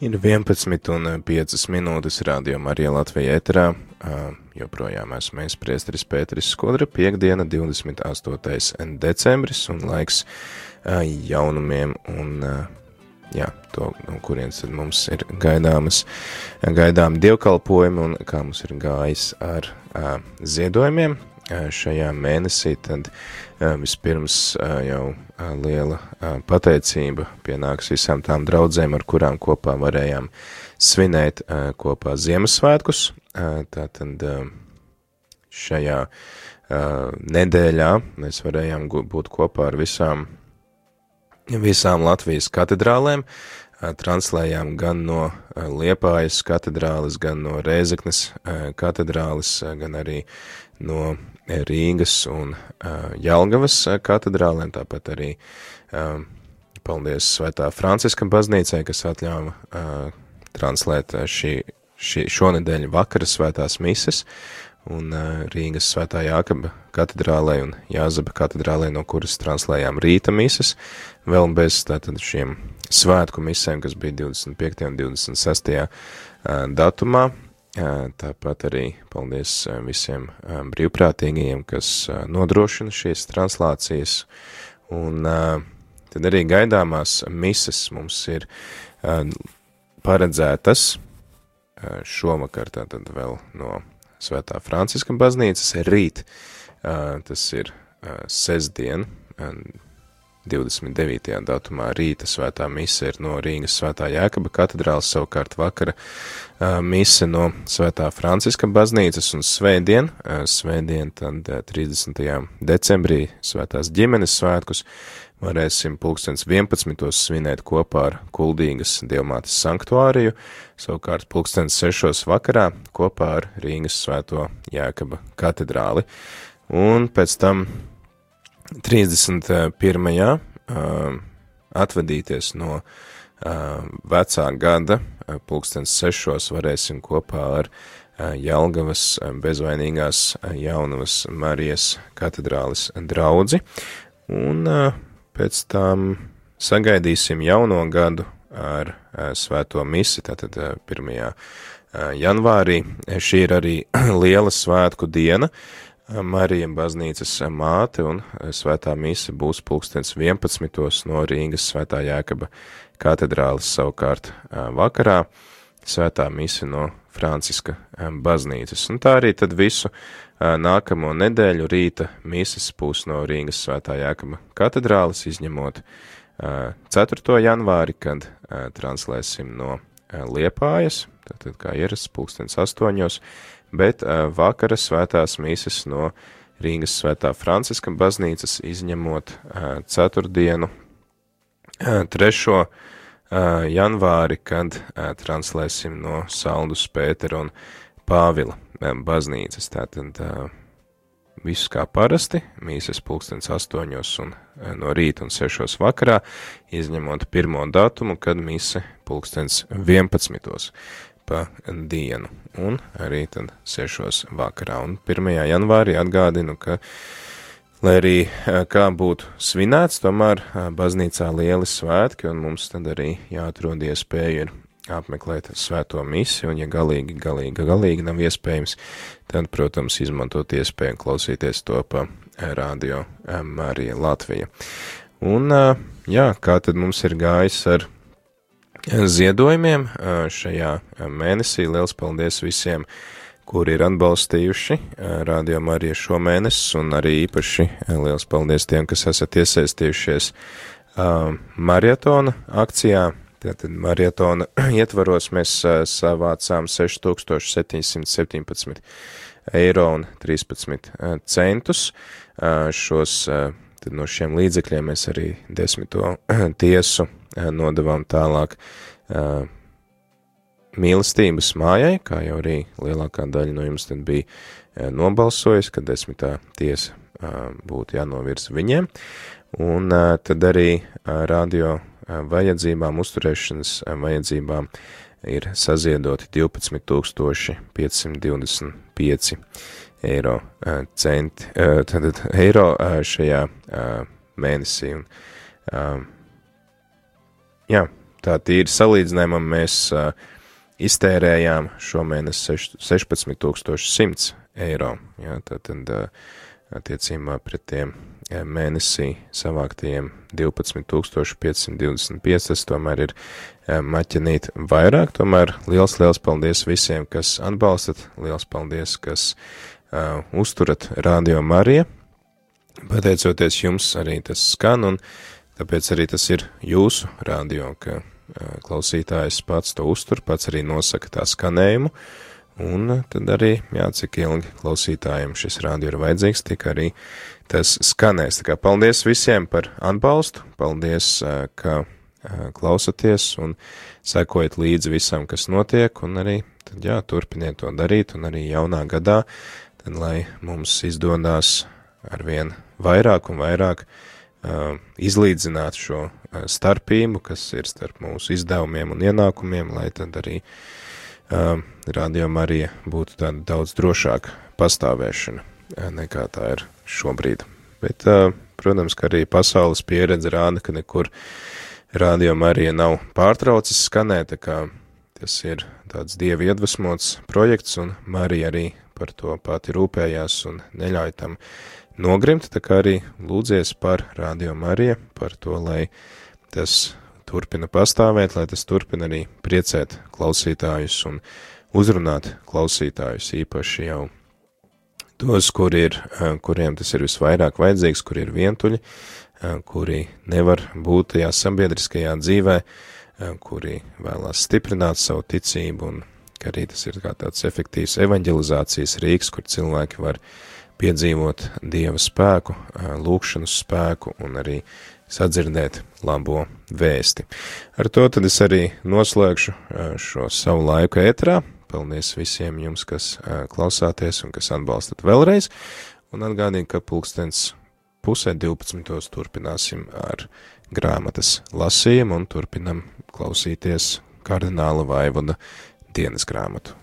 Ir 11 un 5 minūtes rādījumā arī Latvijā eterā. Joprojām esmu mēs priesteris Pēteris Skodra, piekdiena 28. decembris un laiks jaunumiem un jā, to, no kurienes tad mums ir gaidāmas, gaidām dievkalpojumi un kā mums ir gājis ar ziedojumiem šajā mēnesī, tad vispirms jau liela pateicība pienāks visām tām draudzēm, ar kurām kopā varējām svinēt kopā Ziemassvētkus. Tātad šajā nedēļā mēs varējām būt kopā ar visām, visām Latvijas katedrālēm, translējām gan no Liepājas katedrāles, gan no Rēzeknes katedrāles, gan arī no Rīgas un Jelgavas katedrālēm, tāpat arī paldies Svētā Franciska baznīcai, kas atļāva translēt šī, šī, šonedēļ vakara svētās mises, un Rīgas Svētā Jākaba katedrālē un Jāzaba katedrālē, no kuras translējām rīta mises, vēl bez tātad šiem svētku misēm, kas bija 25. un 26. Uh, datumā, Tāpat arī paldies visiem brīvprātīgajiem, kas nodrošina šīs translācijas. Un tad arī gaidāmās mises mums ir paredzētas šovakar, tātad vēl no Svētā Franciska baznīcas rīt. Tas ir sestdien, 29. datumā rīta svētā mise ir no Rīgas svētā Jēkaba katedrāls, savukārt vakara mise no svētā Franciska baznīcas un svētdien, svētdien tad 30. decembrī svētās ģimenes svētkus varēsim pulkstens 11. svinēt kopā ar Kuldīgas dievmātes sanktuāriju, savukārt pulkstens 6. vakarā kopā ar Rīgas svēto Jēkaba katedrāli. Un pēc tam 31. atvadīties no vecā gada, pulkstens sešos varēsim kopā ar Jelgavas bezvainīgās jaunavas Marijas katedrālis draudzi, un pēc tam sagaidīsim jauno gadu ar svēto misi, tātad 1. janvārī. Šī ir arī liela svētku diena, Marija baznīcas māte un svētā mise būs pulkstens 11. no Rīgas svētā Jēkaba katedrālis savukārt vakarā, svētā mise no Franciska baznīcas. Un tā arī tad visu nākamo nedēļu rīta mises būs no Rīgas svētā Jēkaba katedrālis, izņemot 4. janvāri, kad translēsim no Liepājas, tātad kā ierasts pulkstens 8 bet vakara svētās mīsas no Rīgas svētā Franciska baznīcas izņemot ceturtdienu, 3. janvāri, kad translēsim no Saldus Pētera un Pāvila baznīcas. Tātad viss kā parasti, mīsas pulkstens astoņos un no rīta un sešos vakarā, izņemot pirmo datumu, kad mīsa pulkstens vienpadsmitos pa dienu, un arī tad 6. vakarā. Un 1. janvārī atgādinu, ka, lai arī kā būtu svinēts, tomēr baznīcā lieli svētki, un mums tad arī jāatrod iespēja ir apmeklēt svēto misiju, un ja galīgi, galīgi, galīgi nav iespējams, tad, protams, izmantot iespēju klausīties to pa radio Marija Latvija. Un, jā, kā tad mums ir gājis ar ziedojumiem šajā mēnesī. Liels paldies visiem, kuri ir atbalstījuši rādījumu arī šo mēnesi, un arī īpaši liels paldies tiem, kas esat iesaistījušies maratona akcijā. Tātad maratona ietvaros mēs savācām 6717 eiro un 13 centus. Šos, tad no šiem līdzekļiem mēs arī desmito tiesu Eh, nodevām tālāk uh, mīlestības mājai, kā jau arī lielākā daļa no jums tad bija uh, nobalsojis, ka desmitā tiesa uh, būtu jānovirza viņiem, un tad arī radio vajadzībām, uzturēšanas vajadzībām ir saziedoti 12 525 eiro centi, tad eiro šajā mēnesī, un Jā, tā tīri salīdzinājumam mēs iztērējām šomēnes 16,100 eiro. Jā, tātad attiecībā pret tiem mēnesī savāktiem 12,525, tas tomēr ir maķinīt vairāk. Tomēr liels, liels paldies visiem, kas atbalstat, liels paldies, kas uh, uzturat Radio Marija. Pateicoties jums arī tas skan, un tāpēc arī tas ir jūsu radio, ka uh, klausītājs pats to uztur, pats arī nosaka tā skanējumu. Un tad arī, jā, cik ilgi klausītājiem šis rādio ir vajadzīgs, tik arī tas skanēs. Tā kā paldies visiem par atbalstu, paldies, ka klausaties un sekojat līdzi visam, kas notiek, un arī, tad jā, turpiniet to darīt, un arī jaunā gadā, tad lai mums izdodās arvien vairāk un vairāk uh, izlīdzināt šo starpību, kas ir starp mūsu izdevumiem un ienākumiem, lai tad arī uh, radio Marija būtu tāda daudz drošāka pastāvēšana nekā tā ir šobrīd. Bet, protams, ka arī pasaules pieredze rāda, ka nekur radio Marija nav pārtraucis skanēt, kā tas ir tāds dievi iedvesmots projekts, un Marija arī par to pati rūpējās un neļauj tam nogrimt, tā kā arī lūdzies par radio Marija, par to, lai tas turpina pastāvēt, lai tas turpina arī priecēt klausītājus un uzrunāt klausītājus īpaši jau tos, kur ir, kuriem tas ir visvairāk vajadzīgs, kur ir vientuļi, kuri nevar būt tajā sabiedriskajā dzīvē, kuri vēlās stiprināt savu ticību un ka arī tas ir kā tāds efektīvs evanģelizācijas rīks, kur cilvēki var piedzīvot Dieva spēku, lūkšanas spēku un arī sadzirdēt labo vēsti. Ar to tad es arī noslēgšu šo savu laiku ētrā, Paldies visiem jums, kas klausāties un kas atbalstat vēlreiz. Un atgādīju, ka pulkstens pusē 12. turpināsim ar grāmatas lasījumu un turpinam klausīties kardināla vaivoda dienas grāmatu.